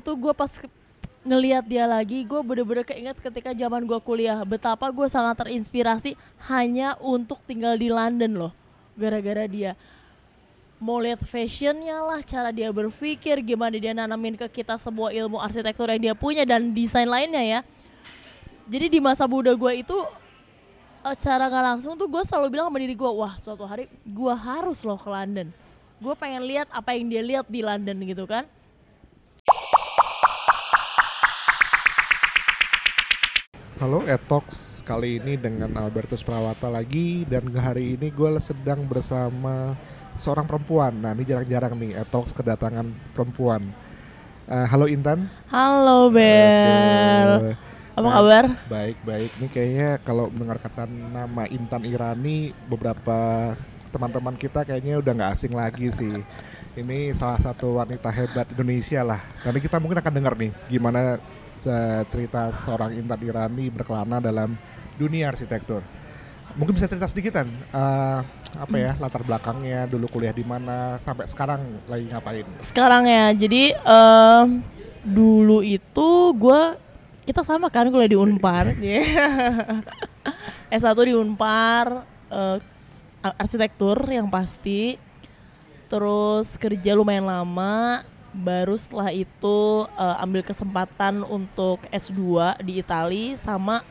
itu gue pas ngelihat dia lagi gue bener-bener keinget ketika zaman gue kuliah. Betapa gue sangat terinspirasi hanya untuk tinggal di London loh gara-gara dia. Mau lihat fashionnya lah cara dia berpikir gimana dia nanamin ke kita semua ilmu arsitektur yang dia punya dan desain lainnya ya. Jadi di masa muda gue itu eh, secara nggak langsung tuh gue selalu bilang sama diri gue wah suatu hari gue harus loh ke London. Gue pengen lihat apa yang dia lihat di London gitu kan Halo Etox, kali ini dengan Albertus Prawata lagi dan hari ini gue sedang bersama seorang perempuan. Nah ini jarang-jarang nih Etox kedatangan perempuan. Eh, halo Intan. halo Bel Aduh. apa Nah, kabar Baik baik. Ini kayaknya kalau mendengar kata nama Intan Irani, beberapa teman-teman kita kayaknya udah nggak asing lagi sih. Ini salah satu wanita hebat Indonesia lah. Nanti kita mungkin akan dengar nih gimana cerita seorang Intan Irani berkelana dalam dunia arsitektur. Mungkin bisa cerita sedikitan eh, apa ya latar belakangnya, dulu kuliah di mana, sampai sekarang lagi ngapain? sekarang ya jadi em, dulu itu gue kita sama kan kuliah di Unpar Yeah. S1 di Unpar a- arsitektur yang pasti terus kerja lumayan lama baru setelah itu eh, ambil kesempatan untuk S2 di Itali sama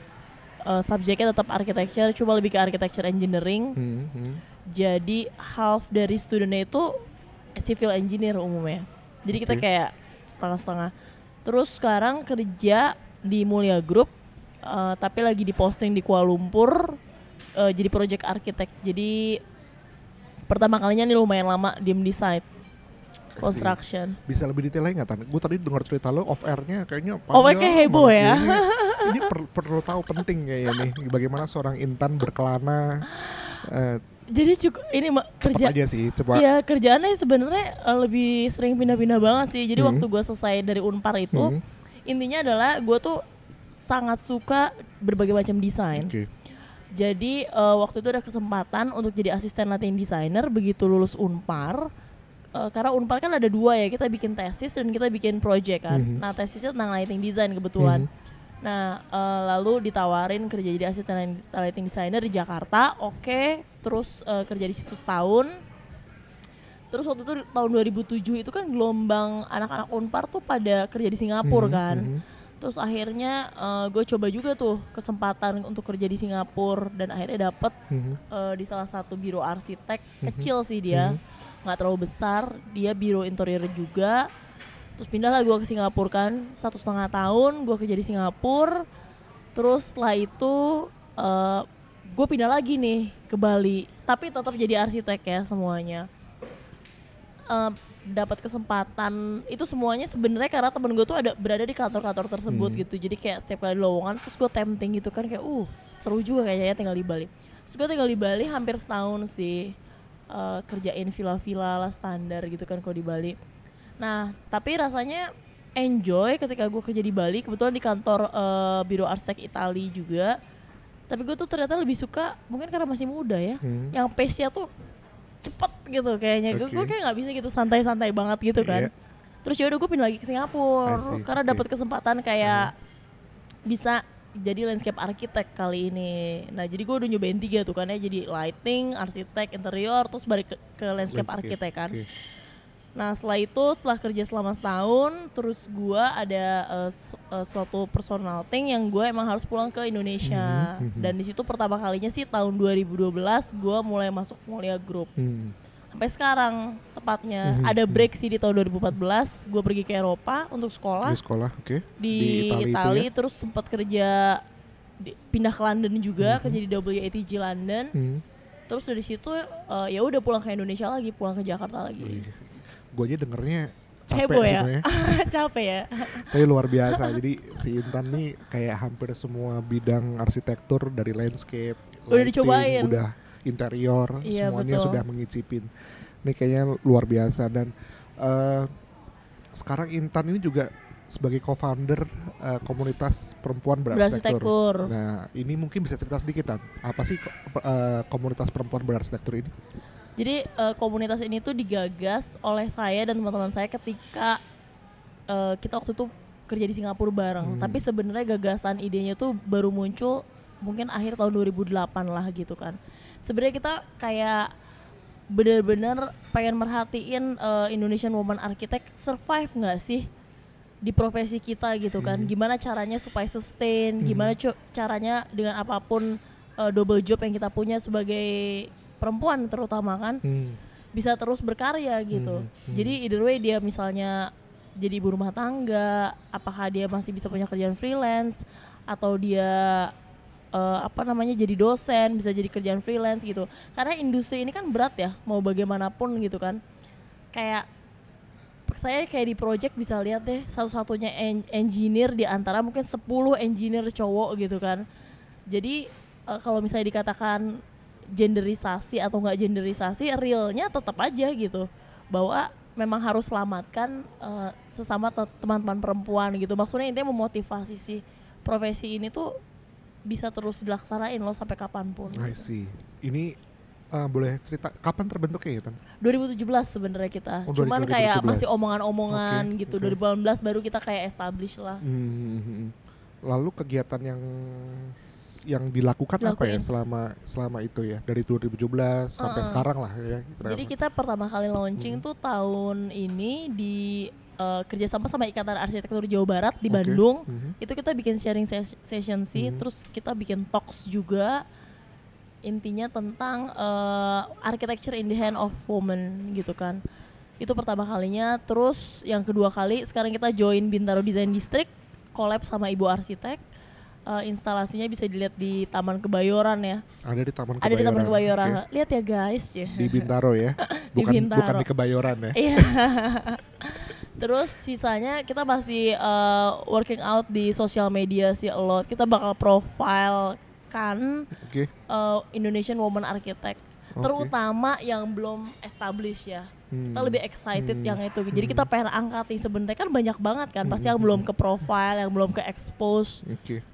eh, subjeknya tetap architecture cuma lebih ke architecture engineering Hmm, hmm. jadi half dari studentnya itu civil engineer umumnya. Jadi kita Oke. kayak setengah-setengah. Terus sekarang kerja di Mulia Group, eh, tapi lagi di posting di Kuala Lumpur, eh, jadi project architect. Jadi pertama kalinya nih lumayan lama diem di site construction. Bisa lebih detail lagi nggak Tan? Gue tadi dengar cerita lo off airnya kayaknya Oh, panjang kayak heboh ya. Ini, ini per- perlu tahu penting kayaknya nih bagaimana seorang Intan berkelana eh, Jadi cukup ini kerja aja sih coba. Iya kerjaannya sebenarnya eh, lebih sering pindah-pindah banget sih. Jadi Hmm. waktu gue selesai dari Unpar itu, Hmm, intinya adalah gue tuh sangat suka berbagai macam desain. Oke. Jadi eh, waktu itu ada kesempatan untuk jadi asisten latihan desainer begitu lulus Unpar. Eh, karena Unpar kan ada dua ya, kita bikin tesis dan kita bikin project kan. Mhm. Nah tesisnya tentang lighting design kebetulan. Mhm. Nah eh, lalu ditawarin kerja jadi asisten lighting designer di Jakarta, oke. Terus eh, kerja di situ setahun. Terus waktu itu tahun 2007 itu kan gelombang anak-anak Unpar tuh pada kerja di Singapura Mhm, kan. mhm. Terus akhirnya gue coba juga tuh kesempatan untuk kerja di Singapura dan akhirnya dapet Mhm. eh, di salah satu biro arsitek Mhm. kecil sih dia nggak terlalu besar. Dia biro interior juga. Terus pindah lah gue ke Singapura kan. Satu setengah tahun gue kerja di Singapura. Terus setelah itu gue pindah lagi nih ke Bali. Tapi tetap jadi arsitek ya semuanya. Eh, dapat kesempatan. Itu semuanya sebenarnya karena temen gue tuh ada berada di kantor-kantor tersebut Hmm. gitu. Jadi kayak setiap kali lowongan terus gue tempting gitu kan. Kayak uh seru juga kayaknya ya tinggal di Bali. Terus gue tinggal di Bali hampir setahun sih eh, kerjain villa-villa lah standar gitu kan kalau di Bali nah tapi rasanya enjoy ketika gue kerja di Bali kebetulan di kantor eh, biro arsitek Itali juga tapi gue tuh ternyata lebih suka mungkin karena masih muda ya Hmm. yang pace-nya tuh cepet gitu kayaknya gue Oke. gue kayak nggak bisa gitu santai-santai banget gitu kan Iya. terus ya udah gue pindah lagi ke Singapura see, karena. Uh-huh. dapat kesempatan kayak bisa jadi landscape architect kali ini nah jadi gue udah nyobain tiga tuh kan ya jadi lighting arsitek interior terus balik ke, ke landscape, Landscape, architect kan oke. Nah setelah itu setelah kerja selama setahun terus gua ada eh, su- eh, suatu personal thing yang gue emang harus pulang ke Indonesia Mhm, mhm. dan di situ pertama kalinya sih tahun 2012 gua mulai masuk Mulia Group Hmm. Sampai sekarang tepatnya Mhm, ada mhm. break sih di tahun 2014 gue pergi ke Eropa untuk sekolah Di sekolah, oke. di, Itali Itali, itu ya? terus sempat kerja di- pindah ke London juga Mhm. kerja di WATG London Hmm. terus dari situ eh, ya udah pulang ke Indonesia lagi pulang ke Jakarta lagi Gue aja dengernya capek Heboh ya? capek ya Tapi luar biasa. Jadi si Intan nih kayak hampir semua bidang arsitektur dari landscape, Udah lighting, dicobain. udah interior, Iya, semuanya betul. sudah mengicipin. Ini kayaknya luar biasa dan eh, sekarang Intan ini juga sebagai co-founder eh, komunitas perempuan berarsitektur. Nah, ini mungkin bisa cerita sedikit Tan. Apa sih eh, komunitas perempuan berarsitektur ini? Jadi eh, komunitas ini tuh digagas oleh saya dan teman-teman saya ketika eh, kita waktu itu kerja di Singapura bareng. Hmm. Tapi sebenarnya gagasan idenya tuh baru muncul mungkin akhir tahun 2008 lah gitu kan. Sebenarnya kita kayak bener-bener pengen merhatiin eh, Indonesian Woman Architect survive nggak sih di profesi kita gitu kan? Hmm. Gimana caranya supaya sustain? Hmm. Gimana caranya dengan apa pun eh, double job yang kita punya sebagai perempuan terutama kan? Hmm. bisa terus berkarya gitu. Hmm, hmm. Jadi either way dia misalnya jadi ibu rumah tangga, apakah dia masih bisa punya kerjaan freelance atau dia eh, apa namanya jadi dosen, bisa jadi kerjaan freelance gitu. Karena industri ini kan berat ya, mau bagaimanapun gitu kan. Kayak saya kayak di project bisa lihat deh satu-satunya en- engineer di antara mungkin 10 engineer cowok gitu kan. Jadi eh, kalau misalnya dikatakan genderisasi atau enggak genderisasi realnya tetap aja gitu bahwa memang harus selamatkan eh, sesama te- teman-teman perempuan gitu maksudnya intinya memotivasi si profesi ini tuh bisa terus dilaksanain loh sampai kapan pun I see. Ini uh, boleh cerita kapan terbentuknya ya, Tan? 2017 sebenarnya kita Oh, cuman 2017. kayak masih omongan-omongan Oke, gitu oke. 2018 baru kita kayak establish lah Hmm. Lalu kegiatan yang yang dilakukan apa ya selama selama itu ya dari 2017 sampai Uh-uh. sekarang lah ya. Jadi kita pertama kali launching Hmm. tuh tahun ini di eh, kerjasama sama Ikatan Arsitektur Jawa Barat di Oke. Bandung. Mhm. Itu kita bikin sharing ses- session sih, Hmm. terus kita bikin talks juga. Intinya tentang eh, architecture in the hand of woman gitu kan. Itu pertama kalinya. Terus yang kedua kali sekarang kita join Bintaro Design District, collab sama Ibu Arsitek. Eh, instalasinya bisa dilihat di Taman Kebayoran ya. Ada di Taman Ada di Taman Kebayoran. Kebayoran. Oke. Lihat ya guys ya. Di Bintaro ya. Di Bukan Bintaro. bukan di Kebayoran ya. Iya. Terus sisanya kita masih uh, working out di sosial media sih a lot. Kita bakal profile kan Oke. uh, Indonesian Woman Architect. Oke. Terutama yang belum established ya. Hmm. Kita lebih excited Hmm. yang itu. Jadi Hmm. kita pengen angkat nih sebenarnya kan banyak banget kan. Pasti Hmm. yang belum ke profile, yang belum ke expose. Oke.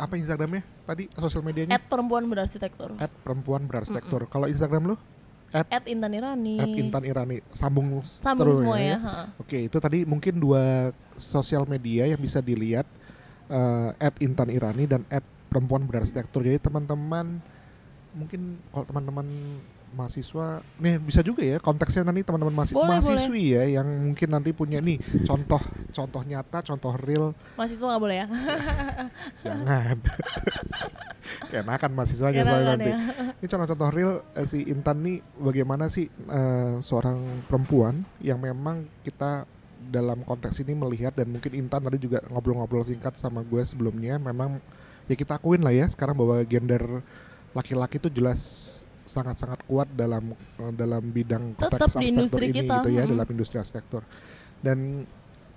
Apa Instagramnya tadi sosial medianya? At perempuan berarsitektur. At perempuan berarsitektur. Kalau Instagram lu? At Intan Irani. At Intan Irani. Sambung, Sambung terus semua ya. ya. ha. Oke, itu tadi mungkin dua sosial media yang bisa dilihat eh, at Intan Irani dan at perempuan berarsitektur. Jadi teman-teman mungkin kalau teman-teman mahasiswa, nih bisa juga ya konteksnya nanti teman-teman mahasi- Boleh, mahasiswi ya yang mungkin nanti punya nih contoh contoh nyata, contoh real, Mahasiswa nggak boleh ya. jangan. Kenakan mahasiswanya soalnya nanti. ya. Ini contoh-contoh real eh, si Intan nih bagaimana sih eh, seorang perempuan yang memang kita dalam konteks ini melihat dan mungkin Intan tadi juga ngobrol-ngobrol singkat sama gue sebelumnya memang ya kita akuin lah ya sekarang bahwa gender laki-laki itu jelas sangat-sangat kuat dalam eh, dalam bidang Tetap konteks di industri ini kita, gitu ya mm. dalam industri arsitektur. Dan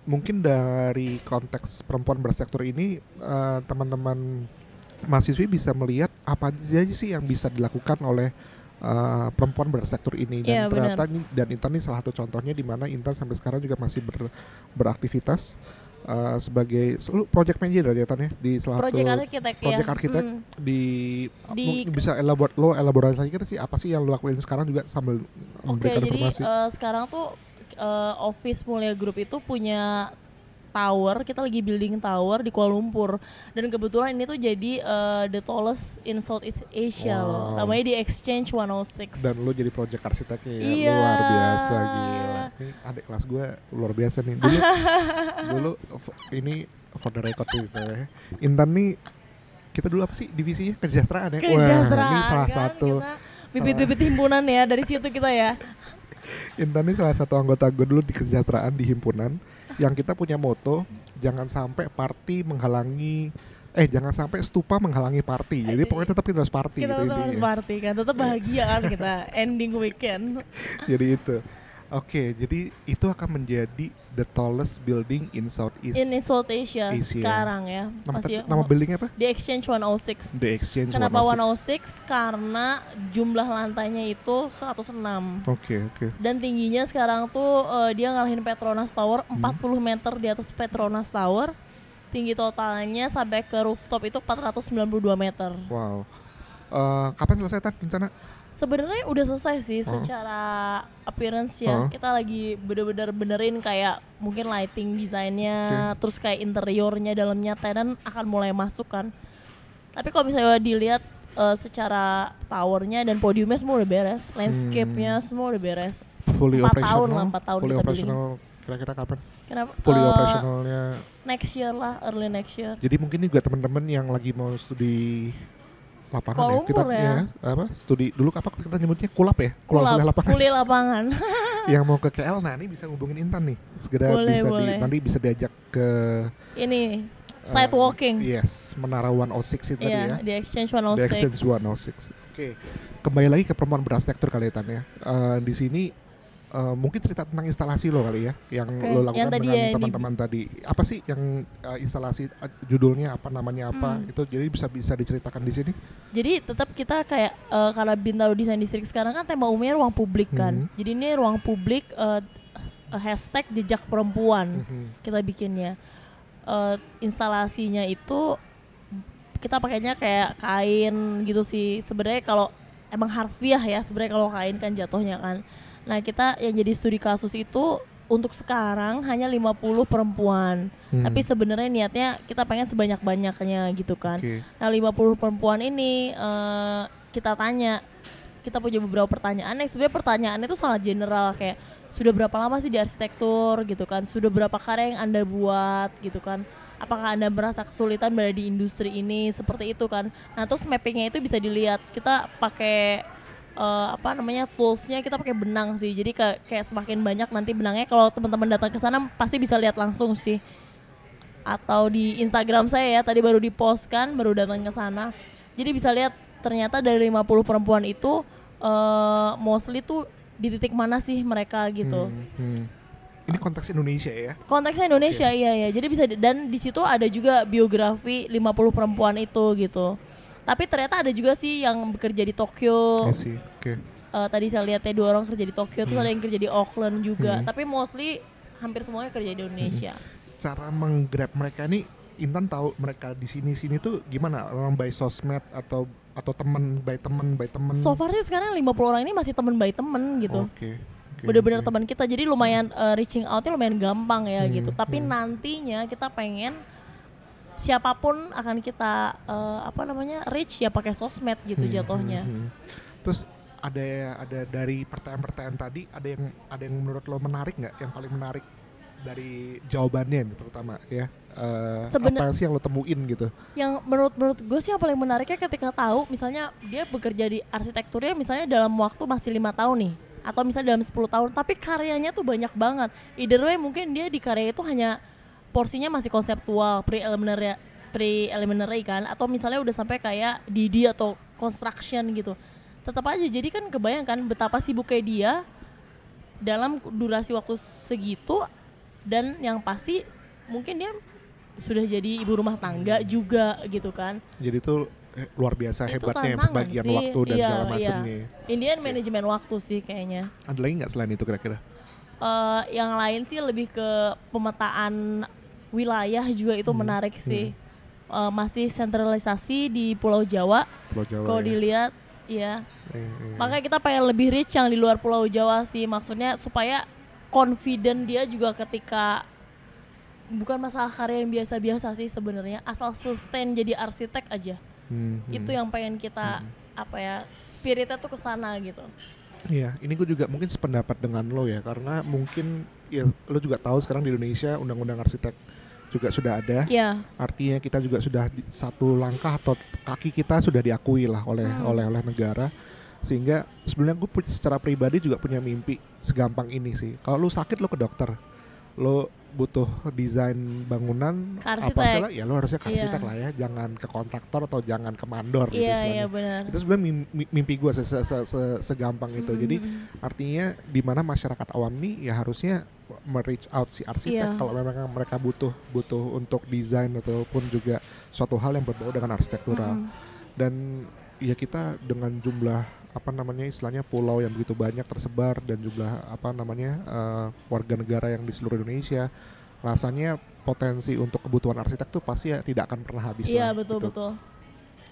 mungkin dari konteks perempuan bersektor ini eh, teman-teman mahasiswi bisa melihat apa aja sih yang bisa dilakukan oleh eh, perempuan bersektor ini. Dan Iya, ternyata ini, dan Intan ini salah satu contohnya di mana Intan sampai sekarang juga masih ber- beraktivitas eh, sebagai lu project manager ya Tan ya di salah Project satu arsitek ya. project arsitek Mm. di, Di- bisa elabor lo elaborasi lagi sih apa sih yang lo lakuin sekarang juga sambil Oke, memberikan jadi informasi eh, sekarang tuh eh, office Mulia Group itu punya tower, kita lagi building tower di Kuala Lumpur. Dan kebetulan ini tuh jadi eh, the tallest in Southeast Asia loh. Wow. Namanya di Exchange 106. dan lo jadi project arsiteknya ya Iya. luar biasa gila ini adik kelas gue luar biasa nih dulu dulu ini for the record sih sebenarnya. Intan nih kita dulu apa sih divisinya kesejahteraan ya Kesejahteraan Wah, ini salah kan, satu bibit-bibit himpunan ya dari situ kita ya. Intan ini salah satu anggota gue dulu di kesejahteraan di himpunan yang kita punya moto jangan sampai party menghalangi eh jangan sampai stupa menghalangi party. Jadi pokoknya tetap kita harus party kita gitu tetap harus party kan, tetap bahagia kan kita ending weekend. jadi itu oke jadi itu akan menjadi the tallest building in Southeast In South Asia, Asia. sekarang ya. nama, Masih nama buildingnya apa di Exchange 106. The Exchange Kenapa 106. 106? Karena jumlah lantainya itu 106. Oke oke. Dan tingginya sekarang tuh eh, dia ngalahin Petronas Tower Hmm. 40 meter di atas Petronas Tower. Tinggi totalnya sampai ke rooftop itu 492 meter. Wow. Eh, kapan selesai tan rencana? Sebenarnya udah selesai sih Oh. secara appearance ya. Oh. Kita lagi bener-bener benerin kayak mungkin lighting desainnya, terus kayak interiornya dalamnya tenan akan mulai masuk kan. Tapi kalau misalnya dilihat eh, secara towernya dan podiumnya semua udah beres, landscape-nya semua udah beres. fully Empat operational tahun lah, empat tahun fully kita operational kira-kira kapan Kenapa? fully Eh, operationalnya Next year lah, early next year. jadi mungkin juga teman-teman yang lagi mau studi lapangan Kuala ya kita Lumpur ya. apa studi dulu apa kita nyebutnya kulap ya Kulap, kuliah lapangan kuliah lapangan. yang mau ke KL nah ini bisa hubungin Intan nih segera Boleh, bisa di, boleh. nanti bisa diajak ke Ini eh, side walking. yes menara 106 itu tadi Iya, ya di Exchange The 106. Exchange 106 oke kembali lagi ke perempuan berarsitektur kali ya Tan ya Eh, di sini eh, mungkin cerita tentang instalasi lo kali ya yang Oke, lo lakukan yang tadi dengan ya, teman-teman tadi apa sih yang eh, instalasi eh, judulnya apa namanya apa Hmm. itu jadi bisa bisa diceritakan di sini Jadi tetap kita kayak eh, karena Bintaro Design District sekarang kan tema umumnya ruang publik kan. Mhm. Jadi ini ruang publik eh, hashtag jejak perempuan Mhm. kita bikinnya. Eh, instalasinya itu kita pakainya kayak kain gitu sih. Sebenarnya kalau emang harfiah ya sebenarnya kalau kain kan jatuhnya kan. Nah, kita yang jadi studi kasus itu untuk sekarang hanya 50 perempuan. Hmm. Tapi sebenarnya niatnya kita pengen sebanyak-banyaknya gitu kan. Oke. Nah 50 perempuan ini eh, kita tanya, kita punya beberapa pertanyaan yang sebenarnya pertanyaannya itu sangat general kayak sudah berapa lama sih di arsitektur gitu kan, sudah berapa karya yang anda buat gitu kan, apakah anda merasa kesulitan berada di industri ini seperti itu kan. Nah terus mappingnya itu bisa dilihat kita pakai eh, apa namanya toolsnya kita pakai benang sih, jadi kayak, kayak semakin banyak nanti benangnya. Kalau teman-teman datang ke sana pasti bisa lihat langsung sih. Atau di Instagram saya ya tadi baru di post kan baru datang ke sana. Jadi bisa lihat ternyata dari 50 perempuan itu eh mostly tuh di titik mana sih mereka gitu. Hmm, hmm. Ini konteks Indonesia ya. konteksnya Indonesia iya ya jadi bisa dan di situ ada juga biografi 50 perempuan itu gitu tapi ternyata ada juga sih yang bekerja di Tokyo I see. Oke. Eh, tadi saya lihat ya dua orang kerja di Tokyo terus Hmm. ada yang kerja di Auckland juga Hmm. tapi mostly hampir semuanya kerja di Indonesia Cara menggrab mereka ini Intan tahu mereka di sini sini tuh gimana? Orang by sosmed atau atau temen by temen by temen. so far sih sekarang 50 orang ini masih temen by temen gitu Oke. oke, bener-bener oke. teman kita jadi lumayan eh, reaching outnya lumayan gampang ya Hmm, gitu tapi hmm. nantinya kita pengen siapa pun akan kita eh, apa namanya reach ya pakai sosmed gitu Hmm, jatuhnya hmm, hmm. Terus ada ada dari pertanyaan-pertanyaan tadi ada yang ada yang menurut lo menarik nggak? Yang paling menarik dari jawabannya terutama ya. Eh, Sebenar- apa sih yang lo temuin gitu? yang menurut menurut gue sih yang paling menariknya ketika tahu misalnya dia bekerja di arsitekturnya misalnya dalam waktu masih lima tahun nih atau misalnya dalam 10 tahun tapi karyanya tuh banyak banget either way mungkin dia di karya itu hanya porsinya masih konseptual pre-preliminary pre-preliminary kan atau misalnya udah sampai kayak DD atau construction gitu tetap aja jadi kan kebayangkan betapa sibuknya dia dalam durasi waktu segitu dan yang pasti mungkin dia sudah jadi ibu rumah tangga juga gitu kan Jadi itu eh, luar biasa Itu hebatnya pembagian sih. waktu dan Iya, segala iya. macamnya. Indian manajemen waktu sih kayaknya Ada lagi nggak selain itu kira-kira? Eh, yang lain sih lebih ke pemetaan wilayah juga itu Hmm, menarik sih. Eh, masih sentralisasi di Pulau Jawa. Pulau Jawa. kalau ya. dilihat ya Eh, eh. makanya kita pengen lebih reach yang di luar Pulau Jawa sih. Maksudnya supaya confident dia juga ketika bukan masalah karya yang biasa-biasa sih sebenarnya. Asal sustain jadi arsitek aja. Hmm, hmm. itu yang pengen kita apa ya spiritnya tuh ke sana gitu Iya, ini gue juga mungkin sependapat dengan lo ya, karena mungkin ya lo juga tahu sekarang di Indonesia undang-undang arsitek juga sudah ada. ya Artinya kita juga sudah di- satu langkah atau kaki kita sudah diakui lah oleh Hmm. oleh oleh negara. Sehingga sebenarnya gue secara pribadi juga punya mimpi segampang ini sih. Kalau lo sakit lo ke dokter, lo butuh desain bangunan Ke apa salah ya lo harusnya Iya. arsitek lah ya, jangan ke kontraktor atau jangan ke mandor gitu iya istilahnya iya benar itu sebenarnya mim- mi- mimpi gue se se- se- se- segampang itu Mm, jadi mm, mm. artinya di mana masyarakat awam nih ya harusnya me-reach out si arsitek Iya. kalau memang mereka butuh butuh untuk desain ataupun juga suatu hal yang berbau dengan arsitektural Mm, mm. dan ya kita dengan jumlah apa namanya istilahnya pulau yang begitu banyak tersebar dan jumlah apa namanya eh, warga negara yang di seluruh Indonesia rasanya potensi untuk kebutuhan arsitek tuh pasti ya tidak akan pernah habis iya lah, betul gitu. betul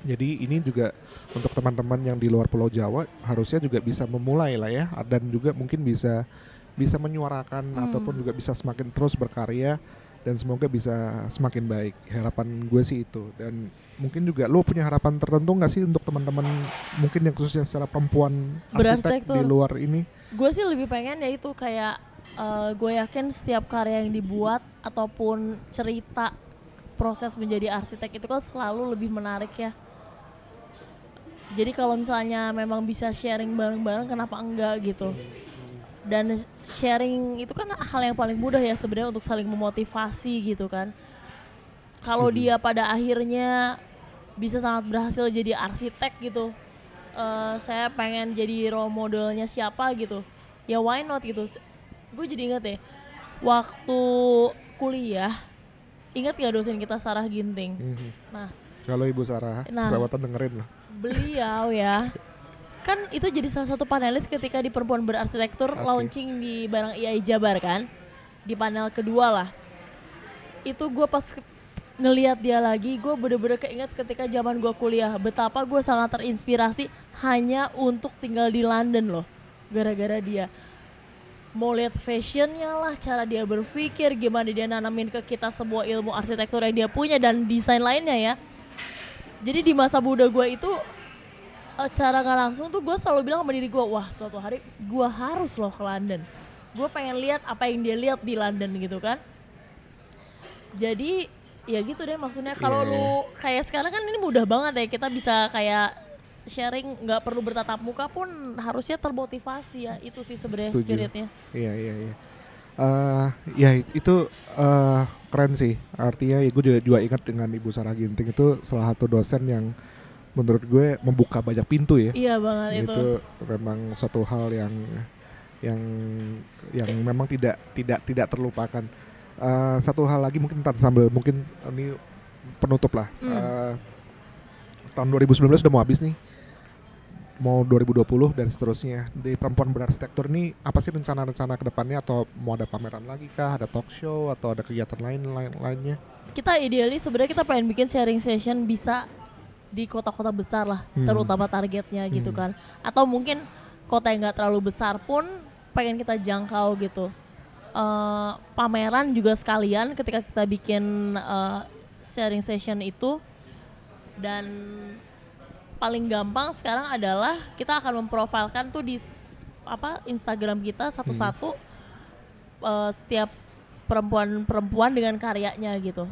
Jadi ini juga untuk teman-teman yang di luar Pulau Jawa harusnya juga bisa memulai lah ya dan juga mungkin bisa bisa menyuarakan Hmm. ataupun juga bisa semakin terus berkarya dan semoga bisa semakin baik. Harapan gue sih itu dan mungkin juga lo punya harapan tertentu nggak sih untuk teman-teman mungkin yang khususnya secara perempuan arsitek di luar ini? gue sih lebih pengen ya itu kayak eh, gue yakin setiap karya yang dibuat ataupun cerita proses menjadi arsitek itu kan selalu lebih menarik ya jadi kalau misalnya memang bisa sharing bareng-bareng kenapa enggak gitu dan sharing itu kan hal yang paling mudah ya sebenarnya untuk saling memotivasi gitu kan kalau dia pada akhirnya bisa sangat berhasil jadi arsitek gitu eh, saya pengen jadi role modelnya siapa gitu ya why not gitu gue jadi inget ya waktu kuliah ingat gak dosen kita Sarah Ginting Mhm. nah Kalau Ibu Sarah, Nah. perawatan dengerin loh. beliau ya kan itu jadi salah satu panelis ketika di perempuan berarsitektur Oke. launching di barang IAI Jabar kan? Di panel kedua lah. Itu gue pas ngelihat dia lagi gue bener-bener keinget ketika zaman gue kuliah. Betapa gue sangat terinspirasi hanya untuk tinggal di London loh gara-gara dia. Mau lihat fashionnya lah cara dia berpikir gimana dia nanamin ke kita semua ilmu arsitektur yang dia punya dan desain lainnya ya. Jadi di masa muda gue itu secara nggak langsung tuh gue selalu bilang sama diri gue wah suatu hari gue harus loh ke London. Gue pengen lihat apa yang dia lihat di London gitu kan. Jadi ya gitu deh maksudnya. Kalau Iya, lu kayak sekarang kan ini mudah banget ya kita bisa kayak sharing nggak perlu bertatap muka pun harusnya termotivasi ya itu sih sebenarnya spiritnya. Iya iya iya. Eh, ya itu eh, keren sih. Artinya ya gue juga, juga ingat dengan Ibu Sarah Ginting itu salah satu dosen yang menurut gue membuka banyak pintu ya. iya banget itu, itu memang suatu hal yang yang yang memang tidak tidak tidak terlupakan. Eh, satu hal lagi mungkin ntar sambil mungkin ini penutup lah. Hmm. Eh, tahun 2019 sudah mau habis nih. Mau 2020 dan seterusnya. Di perempuan berarsitektur ini apa sih rencana-rencana ke depannya atau mau ada pameran lagi kah, ada talk show atau ada kegiatan lain lain lainnya? kita idealis sebenarnya kita pengen bikin sharing session bisa di kota-kota besar lah Hmm. terutama targetnya gitu Hmm. kan atau mungkin kota yang nggak terlalu besar pun pengen kita jangkau gitu Eh, pameran juga sekalian ketika kita bikin eh, sharing session itu dan paling gampang sekarang adalah kita akan memprofilkan tuh di apa Instagram kita satu-satu eh, setiap perempuan-perempuan dengan karyanya gitu.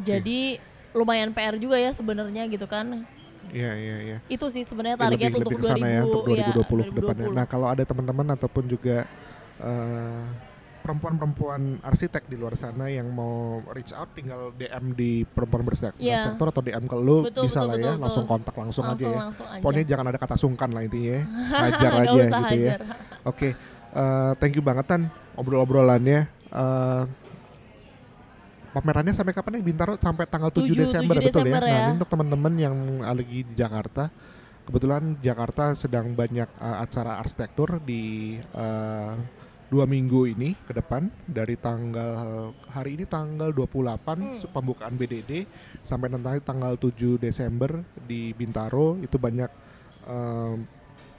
Jadi lumayan PR juga ya sebenarnya gitu kan. Iya iya iya. Itu sih sebenarnya Ya, target lebih, untuk lebih ke sana 2000 ya untuk 2020 ya, ke depannya. Nah, kalau ada teman-teman ataupun juga eh, perempuan-perempuan arsitek di luar sana yang mau reach out tinggal DM di perempuan bersektor Iya. atau DM ke lu Betul, bisa betul, lah ya, betul, langsung kontak langsung, langsung aja ya. langsung aja. Pokoknya jangan ada kata sungkan lah intinya ya. Hajar aja gitu ya. hajar. Oke, eh, thank you banget Tan obrol-obrolannya. Eh, pamerannya sampai kapan nih Bintaro? Sampai tanggal 7, 7 Desember, 7 betul Desember ya. Nah, ya. ini untuk teman-teman yang lagi di Jakarta, kebetulan Jakarta sedang banyak eh, acara arsitektur di eh, dua minggu ini ke depan dari tanggal hari ini tanggal 28 Hmm. pembukaan BDD sampai nanti tanggal 7 Desember di Bintaro itu banyak eh,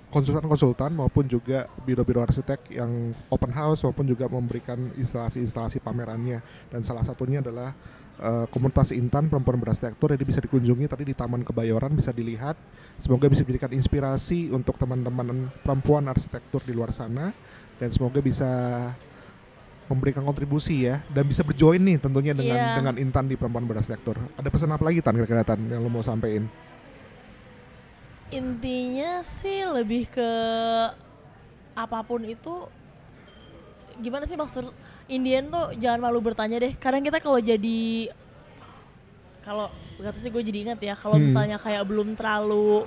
konsultan-konsultan maupun juga biro-biro arsitek yang open house maupun juga memberikan instalasi-instalasi pamerannya. Dan salah satunya adalah eh, komunitas Intan perempuan berarsitektur jadi bisa dikunjungi tadi di Taman Kebayoran bisa dilihat. Semoga bisa menjadikan inspirasi untuk teman-teman perempuan arsitektur di luar sana dan semoga bisa memberikan kontribusi ya dan bisa berjoin nih tentunya dengan Iya. dengan Intan di perempuan berarsitektur ada pesan apa lagi Tan kira-kira Tan yang lo mau sampein Intinya sih lebih ke apa pun itu gimana sih maksud Indian tuh jangan malu bertanya deh. Kadang kita kalau jadi kalau kata sih gue jadi ingat ya kalau Hmm. misalnya kayak belum terlalu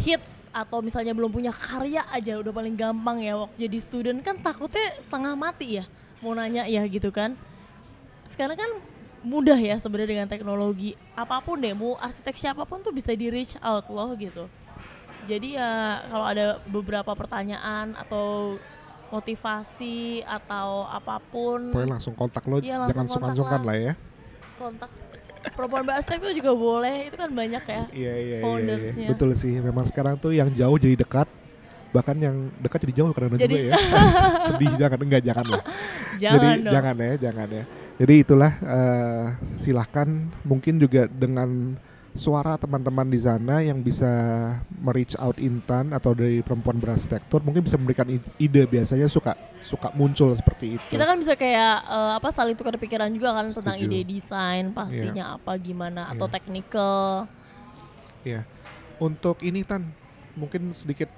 hits atau misalnya belum punya karya aja udah paling gampang ya waktu jadi student kan takutnya setengah mati ya mau nanya ya gitu kan sekarang kan mudah ya sebenarnya dengan teknologi apa pun deh mau arsitek siapa pun tuh bisa di reach out loh gitu jadi ya kalau ada beberapa pertanyaan atau motivasi atau apa pun Pokoknya langsung kontak lo Iya, langsung jangan sungkan-sungkan lah. lah ya kontak perempuan berarsitek itu juga boleh itu kan banyak ya Iya iya iya, iya. Betul sih. Memang sekarang tuh yang jauh jadi dekat. Bahkan yang dekat jadi jauh karena Jadi- juga ya. Sedih jangan enggak jangan lah. jangan jadi dong jangan ya, jangan ya. Jadi itulah eh, silahkan mungkin juga dengan suara teman-teman di sana yang bisa mereach out Intan atau dari perempuan berarsitektur mungkin bisa memberikan ide biasanya suka suka muncul seperti itu. kita kan bisa kayak eh, apa saling tukar pikiran juga kan tentang Setuju. ide desain pastinya apa gimana atau Iya. technical Iya. Untuk ini Tan, mungkin sedikit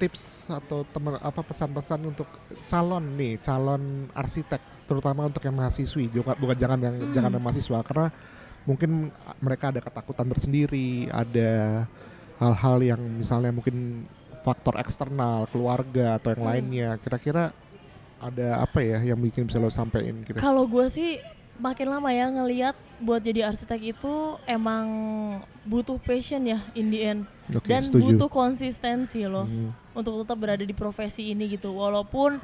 tips atau teman apa pesan-pesan untuk calon nih, calon arsitek, terutama untuk yang mahasiswi, juga bukan jangan yang Hmm. jangan yang mahasiswa karena mungkin mereka ada ketakutan tersendiri, ada hal-hal yang misalnya mungkin faktor eksternal, keluarga atau yang Hmm. lainnya. Kira-kira ada apa ya yang bikin bisa lo sampein? Kalau gue sih makin lama ya ngelihat buat jadi arsitek itu emang butuh passion ya in the end Oke, dan setuju. butuh konsistensi loh Hmm, untuk tetap berada di profesi ini gitu walaupun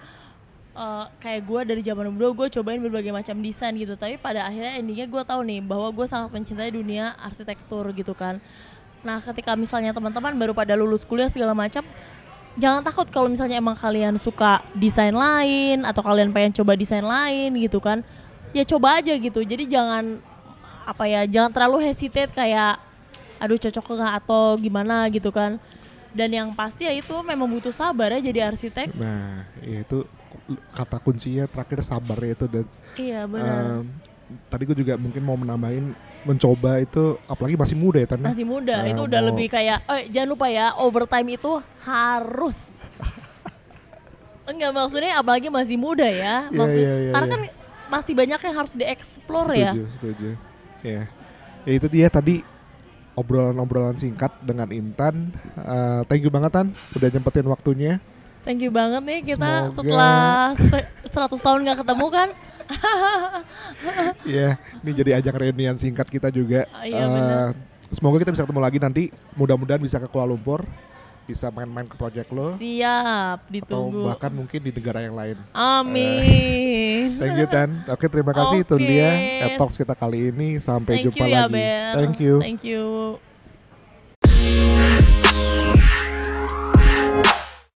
uh, kayak gue dari zaman dulu gue cobain berbagai macam desain gitu. Tapi pada akhirnya endingnya gue tahu nih bahwa gue sangat mencintai dunia arsitektur gitu kan. Nah ketika misalnya teman-teman baru pada lulus kuliah segala macam jangan takut kalau misalnya emang kalian suka desain lain atau kalian pengen coba desain lain gitu kan ya coba aja gitu. Jadi jangan apa ya jangan terlalu hesitate kayak aduh cocok nggak? atau gimana gitu kan. Dan yang pasti ya itu memang butuh sabar ya jadi arsitek. Nah, ya itu kata kuncinya terakhir sabar ya itu dan iya benar tadi gue juga mungkin mau menambahin mencoba itu apalagi masih muda ya Tan ya? masih muda Eh, itu udah mau- lebih kayak eh jangan lupa ya overtime itu harus enggak maksudnya apalagi masih muda ya Iya, maksud iya, iya, karena iya. kan masih banyak yang harus dieksplor ya setuju, setuju. Ya. Ya itu dia tadi obrolan-obrolan singkat dengan Intan. Eh, thank you banget Tan udah nyempetin waktunya. Thank you banget nih kita Semoga- setelah se- 100 tahun nggak ketemu kan Iya, ini jadi ajang reunian singkat kita juga. Iya, Eh, benar. semoga kita bisa ketemu lagi nanti. Mudah-mudahan bisa ke Kuala Lumpur, bisa main-main ke project lo siap atau ditunggu bahkan mungkin di negara yang lain. amin Thank you Tan. Oke terima kasih itu Oke. dia At Talks kita kali ini. Sampai thank jumpa you ya lagi. Ber Thank you. thank you